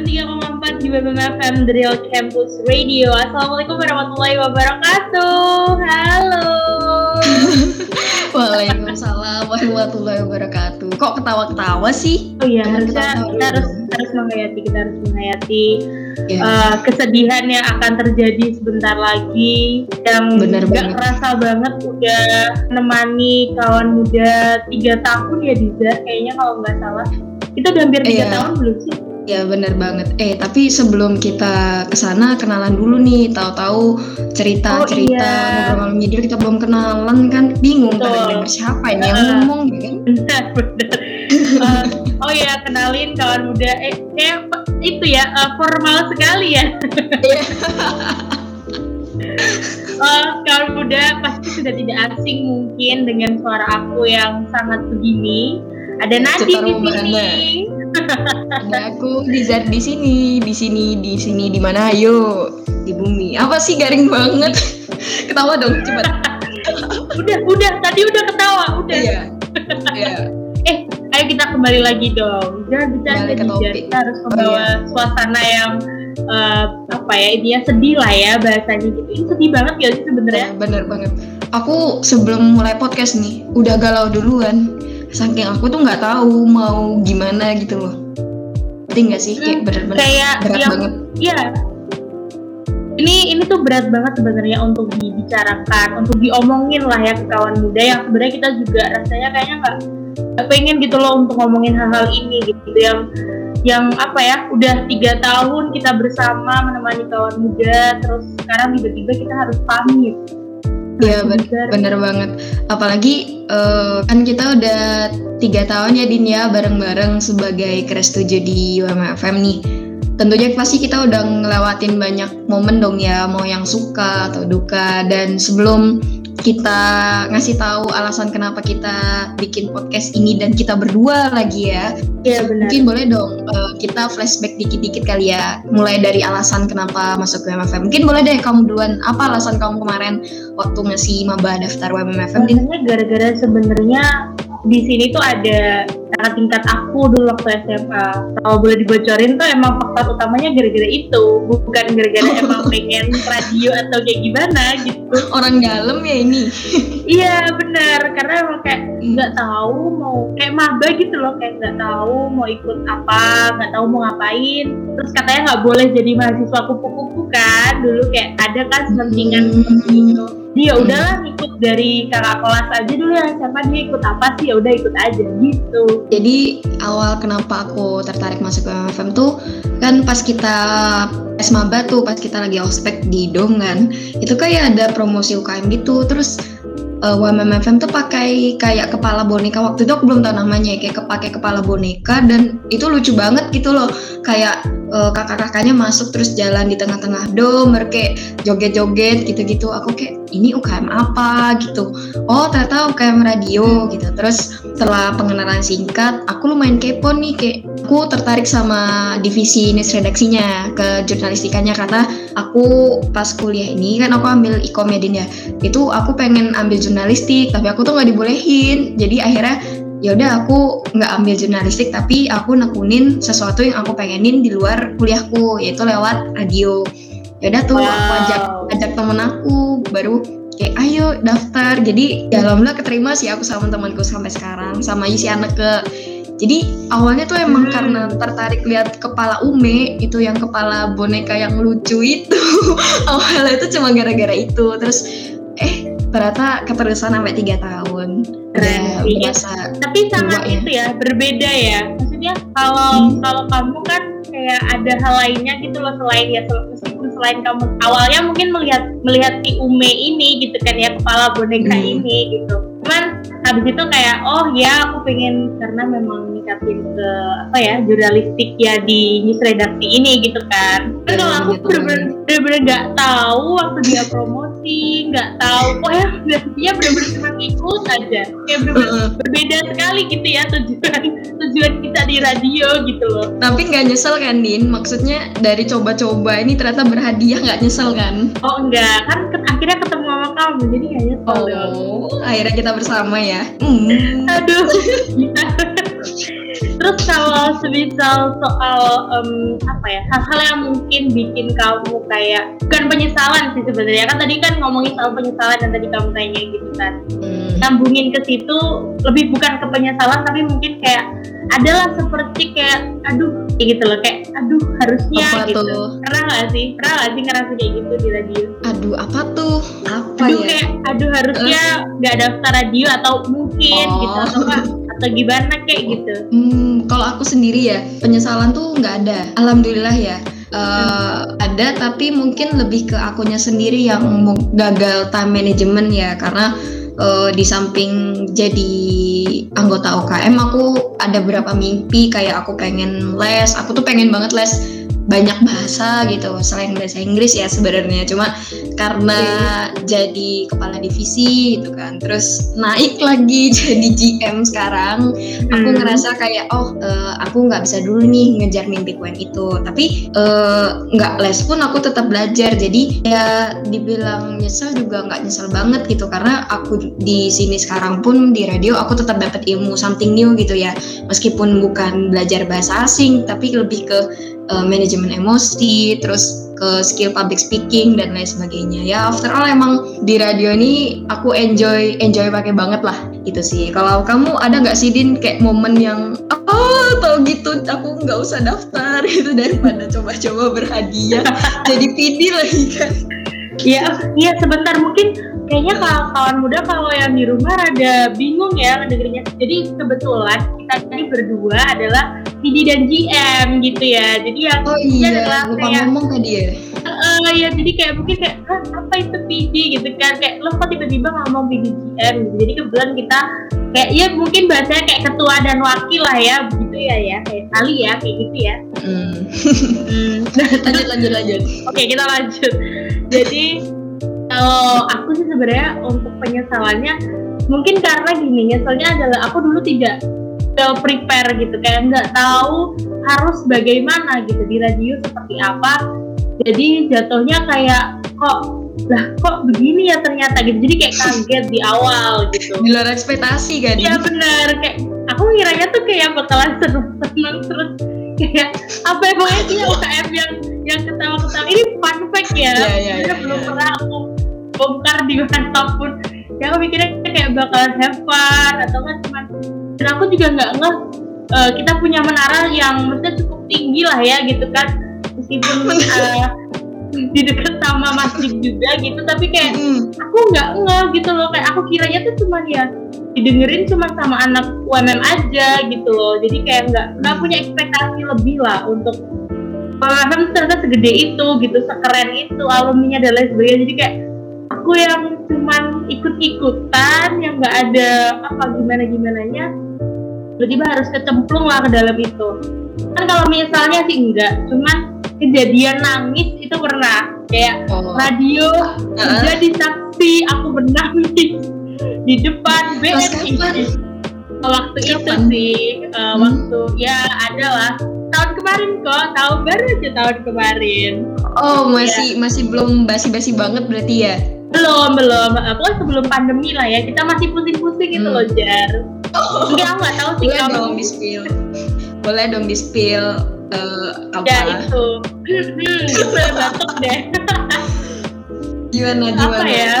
103,4 di BBM FM The Real Campus Radio. Assalamualaikum warahmatullahi wabarakatuh. Halo. Waalaikumsalam warahmatullahi wabarakatuh. Kok ketawa-ketawa sih? Oh iya, harusnya ketawa-ketawa kita harus harus menghayati, kita harus menghayati Ya, uh, kesedihan yang akan terjadi sebentar lagi yang Bener nggak banget. kerasa banget udah menemani kawan muda tiga tahun ya Diza kayaknya kalau nggak salah kita udah hampir tiga Iya. tahun belum sih ya bener banget. Eh tapi sebelum kita ke sana kenalan dulu nih. Tahu-tahu cerita-cerita Oh, iya. ngobrol malam kita belum kenalan kan. Bingung pada denger siapa ini yang ngomong benar benar Uh, oh ya kenalin kawan muda. Eh kayak pe- itu ya uh, formal sekali ya. Uh, kawan muda pasti sudah tidak asing mungkin dengan suara aku yang sangat begini. Ada Nadine di sini Ada aku Dizar di sini, di sini, di sini, di mana? Ayo di bumi. Apa sih garing banget? Ketawa dong, cepat. udah udah tadi udah ketawa udah Iya. Iya. eh ayo kita kembali lagi dong jangan bercanda Diza. topik. kita harus membawa Oh, iya. suasana yang uh, apa ya intinya sedih lah ya bahasanya gitu ini sedih banget ya sih sebenarnya Ya, bener banget. Aku sebelum mulai podcast nih, udah galau duluan. Saking aku tuh nggak tahu mau gimana gitu loh. Ngerti nggak sih? Kayak Hmm, kayak berat yang banget. Iya. Ini ini tuh berat banget sebenarnya untuk dibicarakan, untuk diomongin lah ya ke kawan muda yang sebenarnya kita juga rasanya kayaknya nggak pengen gitu loh untuk ngomongin hal-hal ini gitu yang yang apa ya udah tiga tahun kita bersama menemani kawan muda terus sekarang tiba-tiba kita harus pamit. Iya ben- bener. bener banget. Apalagi eh, kan kita udah tiga tahun ya Din ya bareng-bareng sebagai Crash 7 di UMFM nih. Tentunya pasti kita udah ngelewatin banyak momen dong ya, mau yang suka atau duka. Dan sebelum kita ngasih tahu alasan kenapa kita bikin podcast ini dan kita berdua lagi ya, Iya benar. mungkin boleh dong eh, kita flashback dikit-dikit kali ya, mulai dari alasan kenapa masuk ke UMFM. Mungkin boleh deh kamu duluan, apa alasan kamu kemarin waktu ngasih maba daftar? Din? Sebenarnya gara-gara sebenarnya di sini tuh ada kakak tingkat aku dulu waktu SMA. Kalau boleh dibocorin tuh emang faktor utamanya gara-gara itu, bukan gara-gara emang pengen radio atau kayak gimana gitu. Orang dalam ya ini. Iya benar, karena emang kayak nggak tahu mau kayak maba gitu loh, kayak nggak tahu mau ikut apa, nggak tahu mau ngapain. Terus katanya nggak boleh jadi mahasiswa kupu-kupu kan, dulu kayak ada kan selentingan Hmm. Dia udahlah ikut dari kakak kelas aja dulu yang SMA dia ikut apa sih? Ya udah ikut aja gitu. Jadi awal kenapa aku tertarik masuk ke UMFM tuh kan pas kita es maba tuh pas kita lagi ospek di Dom kan itu kayak ada promosi UKM gitu. Terus uh, UMFM tuh pakai kayak kepala boneka. Waktu itu aku belum tahu namanya kayak kepake kepala boneka. Dan itu lucu banget gitu loh. Kayak uh, kakak-kakaknya masuk terus jalan di tengah-tengah dom kayak joget-joget gitu-gitu. Aku kayak ini UKM apa gitu. Oh ternyata UKM radio gitu. Terus setelah pengenalan singkat aku lumayan kepo nih kayak aku tertarik sama divisi news redaksinya ke jurnalistikanya karena aku pas kuliah ini kan aku ambil ikom ya Din ya. Itu aku pengen ambil jurnalistik tapi aku tuh nggak dibolehin. Jadi akhirnya ya udah aku nggak ambil jurnalistik tapi aku nekunin sesuatu yang aku pengenin di luar kuliahku yaitu lewat radio ya udah tuh aku ajak Wow. ajak temen aku baru kayak ayo daftar jadi ya alhamdulillah keterima sih aku sama temanku sampai sekarang sama isi anak ke jadi awalnya tuh emang Hmm. karena tertarik lihat kepala Ume itu yang kepala boneka yang lucu itu awalnya itu cuma gara-gara itu terus eh ternyata keterusan sampai tiga tahun Keren sih. berasa Tapi sangat ya. itu ya berbeda ya. Maksudnya kalau Hmm. kalau kamu kan kayak ada hal lainnya gitu loh selain ya meskipun selain kamu awalnya mungkin melihat melihat si Ume ini gitu kan ya kepala boneka Hmm. ini gitu. Cuman habis itu kayak oh ya aku pengen karena memang nikatin ke apa ya jurnalistik ya di news redaksi ini gitu kan. Kan Iya, kalau aku gitu bener-bener bener-bener nggak tahu waktu dia promosi nggak tahu. Oh ya dia bener-bener cuma ngikut aja. Kayak bener-bener Heeh. berbeda sekali gitu ya tujuan tujuan kita di radio gitu loh. Tapi nggak nyesel kan Din? Maksudnya dari coba-coba ini ternyata berhadiah nggak nyesel kan? Oh enggak. Kan ke- akhirnya ketemu sama kamu jadi nggak nyesel dong. oh akhirnya kita bersama ya. Hmm. aduh terus kalau semisal soal um, apa ya hal-hal yang mungkin bikin kamu kayak bukan penyesalan sih sebenarnya kan tadi kan ngomongin soal penyesalan yang tadi kamu tanya gitu kan hmm. nyambungin ke situ lebih bukan ke penyesalan tapi mungkin kayak adalah seperti kayak aduh kayak gitu loh kayak aduh harusnya apa gitu tuh? pernah gak sih pernah gak sih ngerasa kayak gitu di radio aduh apa tuh apa aduh ya? kayak aduh harusnya nggak uh. daftar radio atau mungkin oh. gitu atau apa atau gimana kayak gitu? Hmm, kalau aku sendiri ya penyesalan tuh nggak ada. Alhamdulillah ya. Uh, ada tapi mungkin lebih ke akunya sendiri yang gagal time management ya. Karena uh, di samping jadi anggota OKM aku ada beberapa mimpi kayak aku pengen les. Aku tuh pengen banget les banyak bahasa gitu selain bahasa Inggris ya sebenarnya. Cuma karena jadi kepala divisi gitu kan terus naik lagi jadi GM sekarang aku hmm. ngerasa kayak oh uh, aku nggak bisa dulu nih ngejar mimpi yang itu. Tapi uh, nggak les pun aku tetap belajar. Jadi ya dibilang nyesel juga nggak nyesel banget gitu karena aku di sini sekarang pun di radio aku tetap dapat ilmu something new gitu ya. Meskipun bukan belajar bahasa asing tapi lebih ke uh, manajemen emosi, terus ke skill public speaking dan lain sebagainya. Ya after all emang di radio ini aku enjoy enjoy pakai banget lah itu sih. Kalau kamu ada nggak sih Din kayak momen yang oh tau gitu aku nggak usah daftar itu daripada coba-coba berhadiah jadi PD lagi kan. Iya, iya sebentar mungkin kayaknya kalau kawan muda kalau yang di rumah rada bingung ya ngedengerinnya. Jadi kebetulan kita ini berdua adalah PD dan GM gitu ya. Jadi yang oh iya, adalah lupa kayak, ngomong tadi ya. Uh, ya jadi kayak mungkin kayak apa itu PD gitu kan kayak lo kok tiba-tiba ngomong PD GM gitu. Jadi kebetulan kita kayak ya mungkin bahasanya kayak ketua dan wakil lah ya begitu ya ya kayak kali ya kayak gitu ya. Hmm. hmm. lanjut lanjut lanjut. Oke kita lanjut. Jadi kalau aku sih sebenarnya untuk penyesalannya mungkin karena gini nyeselnya adalah aku dulu tidak well prepare gitu kayak nggak tahu harus bagaimana gitu di radio seperti apa. Jadi jatuhnya kayak kok lah kok begini ya ternyata gitu. Jadi kayak kaget di awal gitu. Di luar ekspektasi kan? Iya benar. Kayak aku ngiranya tuh kayak bakalan seneng-seneng terus kayak apa ya pokoknya sih UKM yang yang ketawa-ketawa. Ini fun fact ya, yeah, yeah, yeah, belum yeah. pernah aku bongkar di mana pun. Ya aku mikirnya kayak bakalan have fun atau kan cuman dan aku juga nggak ngeh uh, kita punya menara yang maksudnya cukup tinggi lah ya gitu kan. Meskipun uh, di dekat sama masjid juga gitu tapi kayak mm. aku nggak ngeh gitu loh. Kayak aku kiranya tuh cuman ya didengerin cuma sama anak UMM aja gitu loh. Jadi kayak nggak nggak punya ekspektasi lebih lah untuk UMM ternyata segede itu gitu sekeren itu alumninya dan lain sebagainya. Jadi kayak aku yang cuman ikut-ikutan yang nggak ada apa gimana gimana nya tiba-tiba harus kecemplung lah ke dalam itu kan kalau misalnya sih enggak cuman kejadian nangis itu pernah kayak oh. radio uh. jadi saksi aku menangis di depan BNI waktu Kapan? itu sih uh, hmm. waktu ya adalah tahun kemarin kok tahun baru aja tahun kemarin oh masih ya. masih belum basi-basi banget berarti ya belum belum. Pokoknya sebelum pandemi lah ya. Kita masih pusing-pusing gitu hmm. loh Jar. Oh. enggak aku nggak tahu sih boleh kamu dong di spill. Boleh dong di spill uh, apa? Ya itu. Hmm, batuk deh. Gimana gimana? apa ya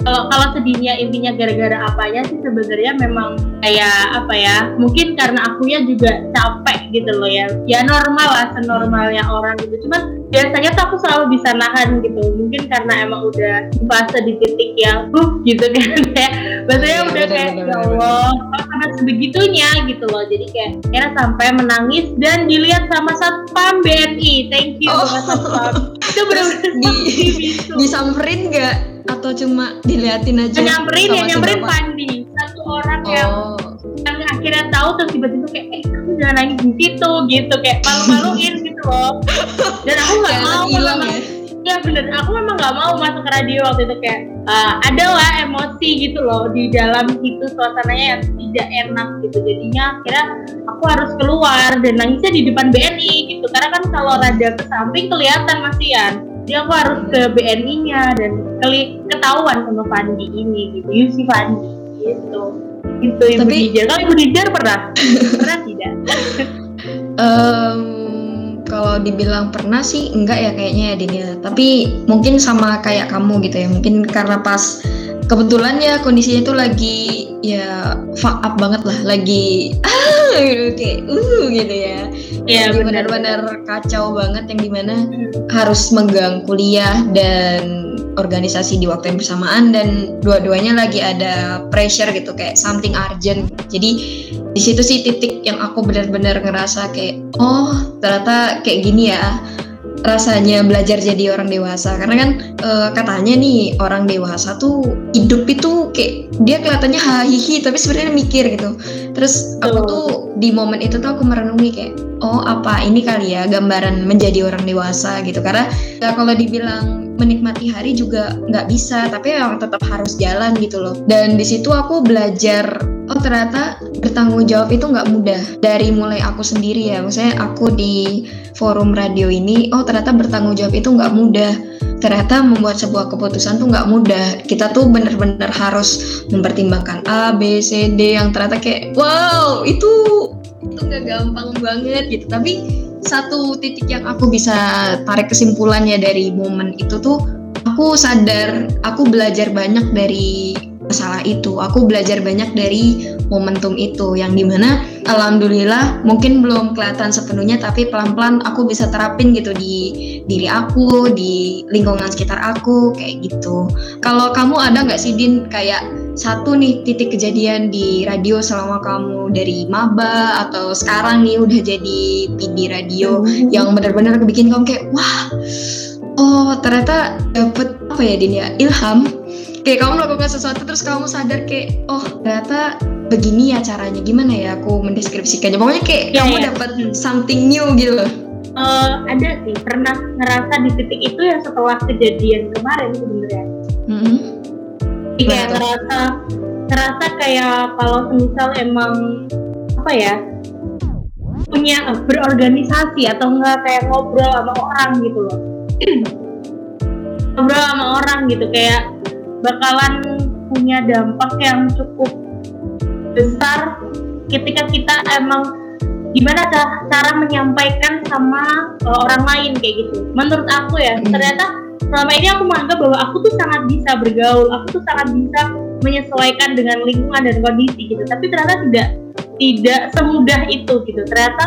kalau kalau sedihnya intinya gara-gara apanya sih sebenarnya memang kayak apa ya mungkin karena akunya juga capek gitu loh ya. Ya normal lah senormalnya orang gitu. Cuman biasanya tuh aku selalu bisa nahan gitu. Mungkin karena emang udah fase di titik yang uh gitu kan kayak biasanya ya, udah kayak ya Allah karena sebegitunya gitu loh. Jadi kayak kira sampai menangis dan dilihat sama satpam BNI thank you oh. satpam. Itu benar-benar di, disamperin nggak atau cuma diliatin aja nyamperin ya nyamperin Pandi. Satu orang oh. yang akhirnya tahu terus tiba-tiba kayak eh kamu jangan nangis di situ gitu. Kayak malu-maluin gitu loh. Dan aku nggak mau hilang ya? Ya bener. Aku memang nggak mau masuk ke radio waktu itu. Kayak uh, ada lah emosi gitu loh di dalam itu suasananya yang tidak enak gitu. Jadinya akhirnya aku harus keluar dan nangisnya di depan BNI gitu. Karena kan kalau rada ke samping kelihatan masian jadi aku harus ke BNI-nya dan keli ketahuan sama Fandi ini gitu. Yusi Fandi. Gitu. Itu ibu Tapi, Dijar. Kalau ibu Dijar pernah? Pernah tidak? Um, kalau dibilang pernah sih enggak ya kayaknya ya Din ya. Tapi mungkin sama kayak kamu gitu ya. Mungkin karena pas kebetulan ya kondisinya itu lagi ya fuck up banget lah, lagi ah gitu kayak uh gitu ya. Iya benar-benar kacau banget yang di mana Hmm. harus megang kuliah dan organisasi di waktu yang bersamaan dan dua-duanya lagi ada pressure gitu kayak something urgent. Jadi di situ sih titik yang aku benar-benar ngerasa kayak oh ternyata kayak gini ya rasanya belajar jadi orang dewasa. Karena kan eh, katanya nih orang dewasa tuh hidup itu kayak dia kelihatannya hahihi tapi sebenarnya mikir gitu. Terus aku tuh di momen itu tuh aku merenungi kayak oh apa ini kali ya gambaran menjadi orang dewasa gitu. Karena ya kalau dibilang menikmati hari juga nggak bisa tapi memang tetap harus jalan gitu loh. Dan di situ aku belajar oh ternyata bertanggung jawab itu nggak mudah. Dari mulai aku sendiri ya misalnya aku di forum radio ini oh ternyata bertanggung jawab itu nggak mudah. Ternyata membuat sebuah keputusan tuh nggak mudah. Kita tuh bener-bener harus mempertimbangkan A B C D yang ternyata kayak wow itu itu nggak gampang banget gitu. Tapi satu titik yang aku bisa tarik kesimpulannya dari momen itu tuh aku sadar aku belajar banyak dari masalah itu. Aku belajar banyak dari momentum itu yang di mana alhamdulillah mungkin belum kelihatan sepenuhnya tapi pelan-pelan aku bisa terapin gitu di diri aku di lingkungan sekitar aku kayak gitu. Kalau kamu ada nggak sih Din kayak satu nih titik kejadian di radio selama kamu dari maba atau sekarang nih udah jadi PD radio yang benar-benar bikin kamu kayak wah oh ternyata dapet apa ya Din ya ilham kayak kamu melakukan sesuatu terus kamu sadar kayak oh ternyata begini ya caranya. Gimana ya aku mendeskripsikannya? Pokoknya kayak Iya, kamu iya. dapat something new gitu loh. Eh, ada sih. Pernah ngerasa di titik itu ya setelah kejadian kemarin sebenarnya. Mhm. Jadi kayak ngerasa ngerasa kayak kalau semisal emang apa ya punya berorganisasi atau enggak kayak ngobrol sama orang gitu loh. Ngobrol sama orang gitu kayak bakalan punya dampak yang cukup besar ketika kita emang gimana ca- cara menyampaikan sama eh, orang lain kayak gitu. Menurut aku ya Mm. ternyata selama ini aku menganggap bahwa aku tuh sangat bisa bergaul aku tuh sangat bisa menyesuaikan dengan lingkungan dan kondisi gitu. Tapi ternyata tidak tidak semudah itu gitu. Ternyata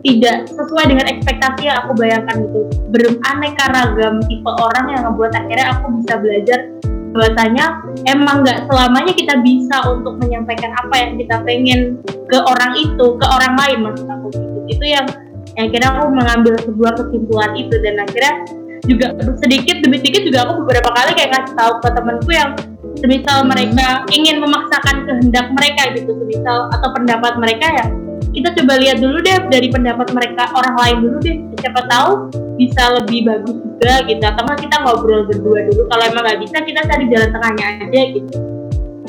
tidak sesuai dengan ekspektasi yang aku bayangkan gitu. Beraneka ragam tipe orang yang ngebuat akhirnya aku bisa belajar bahwasanya emang nggak selamanya kita bisa untuk menyampaikan apa yang kita pengen ke orang itu ke orang lain maksud aku gitu itu yang yang akhirnya aku mengambil sebuah kesimpulan itu dan akhirnya juga sedikit demi sedikit juga aku beberapa kali kayak ngasih tahu ke temanku yang semisal Hmm. mereka ingin memaksakan kehendak mereka gitu semisal atau pendapat mereka ya kita coba lihat dulu deh dari pendapat mereka orang lain dulu deh. Siapa tahu bisa lebih bagus juga gitu. Atau kita ngobrol berdua dulu. Kalau emang nggak bisa kita cari jalan tengahnya aja gitu.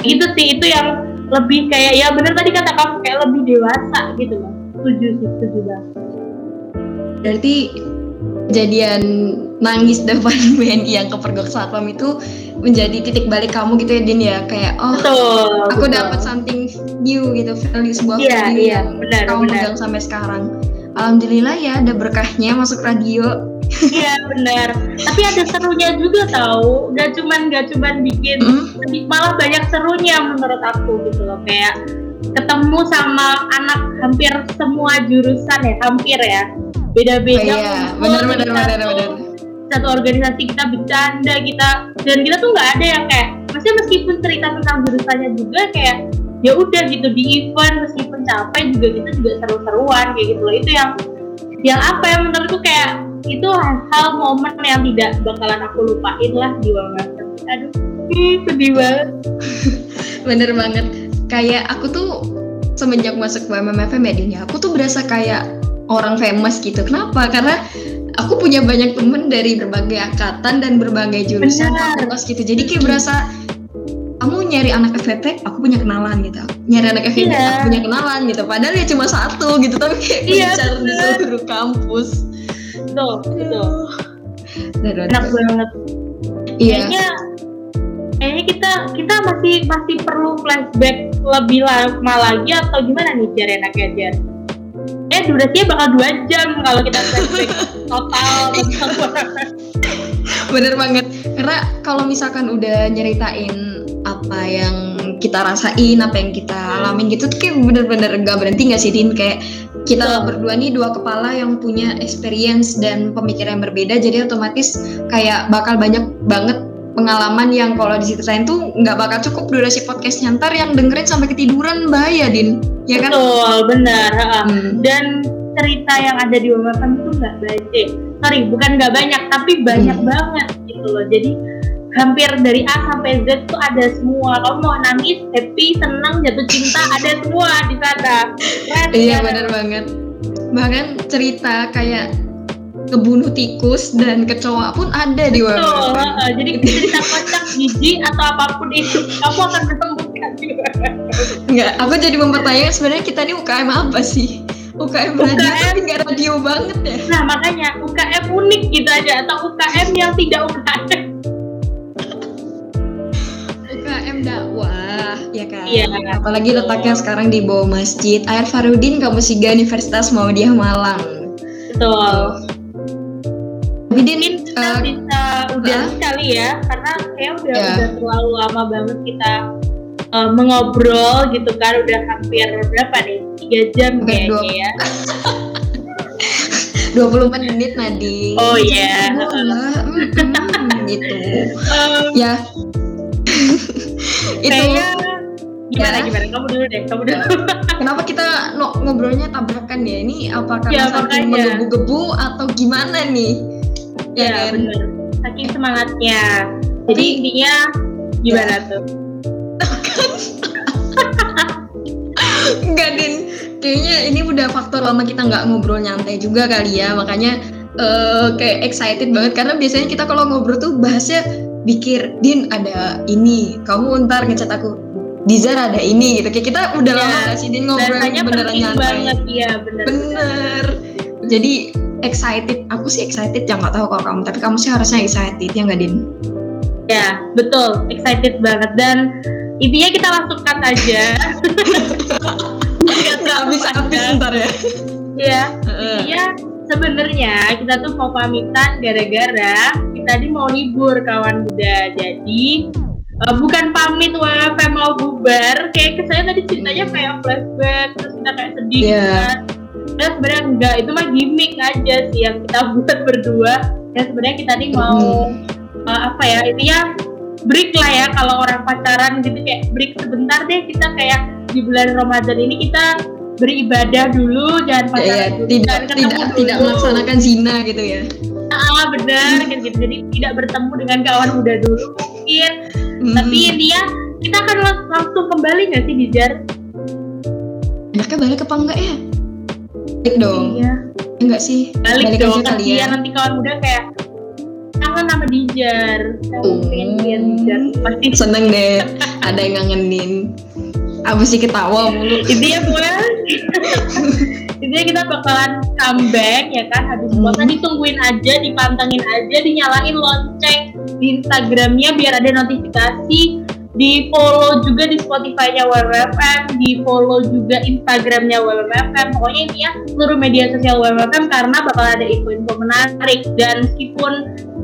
Itu sih itu yang lebih kayak ya bener tadi kata kamu kayak lebih dewasa gitu loh. Setuju sih setuju banget. Berarti kejadian nangis depan BNI yang kepergok satpam itu menjadi titik balik kamu gitu ya Din ya? Kayak oh betul aku dapat something new gitu value sebuah Iya, value iya, yang benar, kamu benar. pegang sampai sekarang. Alhamdulillah ya ada berkahnya masuk radio. Iya benar. Tapi ada serunya juga tahu nggak cuman nggak cuman bikin Mm. malah banyak serunya menurut aku gitu loh. Kayak ketemu sama anak hampir semua jurusan ya hampir ya. Beda-beda Oh iya, benar, benar, benar, benar. Satu organisasi kita bercanda kita dan kita tuh nggak ada yang kayak maksudnya meskipun cerita tentang jurusannya juga kayak ya udah gitu di event meskipun capek juga kita juga seru-seruan kayak gitu loh. Itu yang yang apa ya menurutku kayak itu hal momen yang tidak bakalan aku lupain lah di aduh ih, sedih banget. Bener banget. Kayak aku tuh semenjak masuk ke Din ya, aku tuh berasa kayak orang famous gitu. Kenapa? Karena aku punya banyak temen dari berbagai angkatan dan berbagai jurusan fakultas gitu jadi kayak berasa kamu nyari anak FVP, aku punya kenalan gitu. Nyari anak FVP, Iya. aku punya kenalan gitu. Padahal ya cuma satu gitu, tapi kayak Iya, mencar di seluruh kampus. betul betul enak banget Iya. kayaknya kayaknya kita kita masih masih perlu flashback lebih lama lagi atau gimana nih enaknya Jar eh durasinya bakal dua jam kalau kita flashback total bener banget. Karena kalau misalkan udah nyeritain apa yang kita rasain apa yang kita alamin gitu tuh kayak bener-bener gak berhenti gak sih Din? Kayak kita berdua nih dua kepala yang punya experience dan pemikiran yang berbeda jadi otomatis kayak bakal banyak banget pengalaman yang kalau diceritain tuh nggak bakal cukup durasi podcastnya. Ntar yang dengerin sampai ketiduran bahaya Din. Ya kan? Betul benar. Hmm. dan cerita yang ada di WMFM itu nggak banyak eh, sorry bukan nggak banyak tapi banyak Hmm. banget gitu loh jadi hampir dari A sampai Z tuh ada semua kamu mau nangis happy senang jatuh cinta ada semua di sana Keren, Iya kan? bener banget. Bahkan cerita kayak kebunuh tikus dan kecoa pun ada di Betul, WMFM. ha. jadi cerita kocak jijik atau apa pun itu kamu akan WMFM. Enggak, aku jadi mempertanyakan sebenarnya kita ini UKM apa sih? UKM radio UKM. tapi nggak radio banget ya. Nah makanya UKM unik gitu aja atau UKM yang tidak UKM. UKM dakwah, ya kan? Iya. Apalagi letaknya sekarang di bawah Masjid Air Farudin Kampus 3 Universitas Muhammadiyah Malang. Betul. Tapi Din, Mungkin kita eh, bisa udah ya. kali ya karena kayak udah Ya. udah terlalu lama banget kita eh, mengobrol gitu kan udah hampir berapa nih tiga jam Hampir kayaknya dua- ya. 20 menit Nadine. Oh, iya. Mm, mm, gitu. Em, Ya. itu kayaknya gimana Ya. gimana kamu dulu deh kamu dulu. Kenapa kita no- ngobrolnya tabrakan ya? Ini apa karena Ya, saking menggebu-gebu atau gimana nih? Ya, ya kan? bener saking semangatnya. Jadi Tapi- intinya gimana tuh? Enggak, Din. Kayaknya ini udah faktor lama kita nggak ngobrol nyantai juga kali ya. Makanya eh, kayak excited banget karena biasanya kita kalau ngobrol tuh bahasnya pikir, Din ada ini, kamu ntar ngechat aku. Dizar ada ini gitu. Kayak kita udah Ya, lama gak sih Din ngobrol beneran nyantai. banget iya bener. Bener. Jadi excited. Aku sih excited. Ya nggak tahu kalau kamu. Tapi kamu sih harusnya excited ya nggak Din? Ya, betul. Excited banget dan intinya kita langsungkan aja. Terlalu panjang. ntar ya. Iya. Intinya sebenarnya kita tuh mau pamitan gara-gara kita ini mau libur kawan muda. Jadi eh, bukan pamit WFM mau bubar. Kayak kesannya tadi ceritanya kayak flashback terus kita kayak sedih Iya. kan. Dan sebenarnya enggak, itu mah gimmick aja sih yang kita buat berdua. Dan sebenarnya kita nih mau eh, apa ya intinya break lah ya kalau orang pacaran gitu kayak break sebentar deh kita kayak di bulan Ramadan ini kita beribadah dulu jangan Ya, ya, pacaran dulu, tidak jangan ketemu tidak dulu. tidak melaksanakan zina gitu ya. ah benar kan gitu jadi tidak bertemu dengan kawan muda dulu mungkin Hmm. tapi intinya kita akan lang- langsung kembali nggak sih Dijar? Enaknya balik apa enggak ya? Balik dong. Iya Enggak sih. balik, dong aja kali kasihan ya. nanti kawan muda kayak kangen sama Dijar pengen lihat Dijar pasti Seneng deh. Ada yang ngangenin. Apa sih ketawa mulu? intinya pokoknya intinya kita bakalan comeback ya kan habis Hmm. puasa ditungguin aja dipantengin aja dinyalain lonceng di Instagramnya biar ada notifikasi di follow juga di Spotify-nya WMFM di follow juga Instagramnya WMFM pokoknya intinya seluruh media sosial WMFM karena bakal ada info-info menarik dan meskipun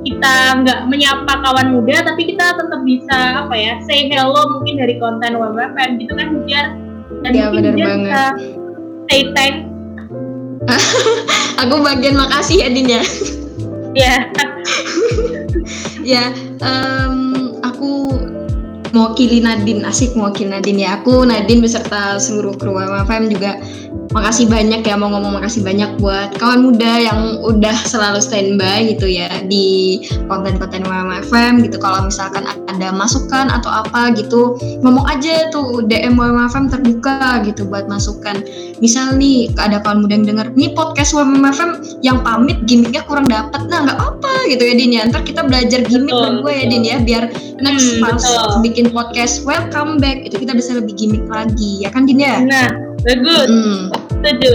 kita nggak menyapa kawan muda tapi kita tetap bisa apa ya say hello mungkin dari konten WMFM gitu kan Hujar dan Ya, mungkin bener Hujar banget. bisa say thanks Aku bagian makasih ya Din ya. ya ya, em, aku mewakili Nadine, asik mewakili Nadine ya. Aku Nadine beserta seluruh kru WMFM juga makasih banyak ya mau ngomong makasih banyak buat kawan muda yang udah selalu standby gitu ya di konten-konten WMFM gitu. Kalau misalkan ada masukan atau apa gitu, ngomong aja tuh DM WMFM terbuka gitu buat masukan. Misal nih ada kawan muda yang denger, nih podcast WMFM yang pamit gimmicknya kurang dapet, nah nggak apa gitu ya Din ya. Ntar kita belajar gimmick Betul, berdua ya betul. Din ya, biar next Hmm, pas betul. bikin podcast welcome back itu kita bisa lebih gimmick lagi ya kan Din ya? nah bagus Hmm, setuju.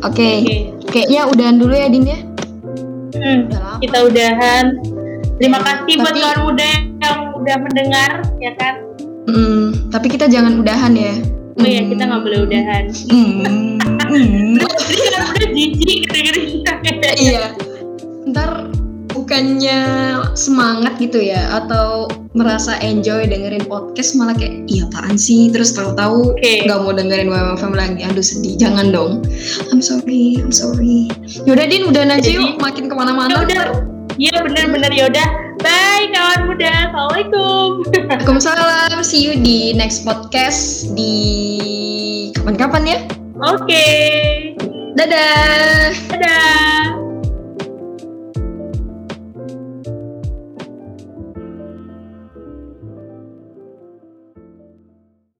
Oke, oke. Kayaknya udahan dulu ya Din ya. Hmm, Udah kita udahan. Terima Ya, kasih buat tapi- kawan muda yang udah mendengar ya kan? Hmm, tapi kita jangan udahan ya. oh ya kita nggak boleh udahan. Hmm. Udah jijik iya. Ntar bukannya semangat gitu ya? Atau merasa enjoy dengerin podcast malah kayak iya apaan sih terus tahu-tahu Oke. nggak mau dengerin WMFM lagi aduh sedih jangan dong I'm sorry I'm sorry yaudah Din udah aja yuk makin Ya ke mana-mana udah. Iya bener-bener yaudah. Bye kawan muda. Assalamualaikum. Waalaikumsalam see you di next podcast di kapan-kapan ya Oke. dadah Dadah.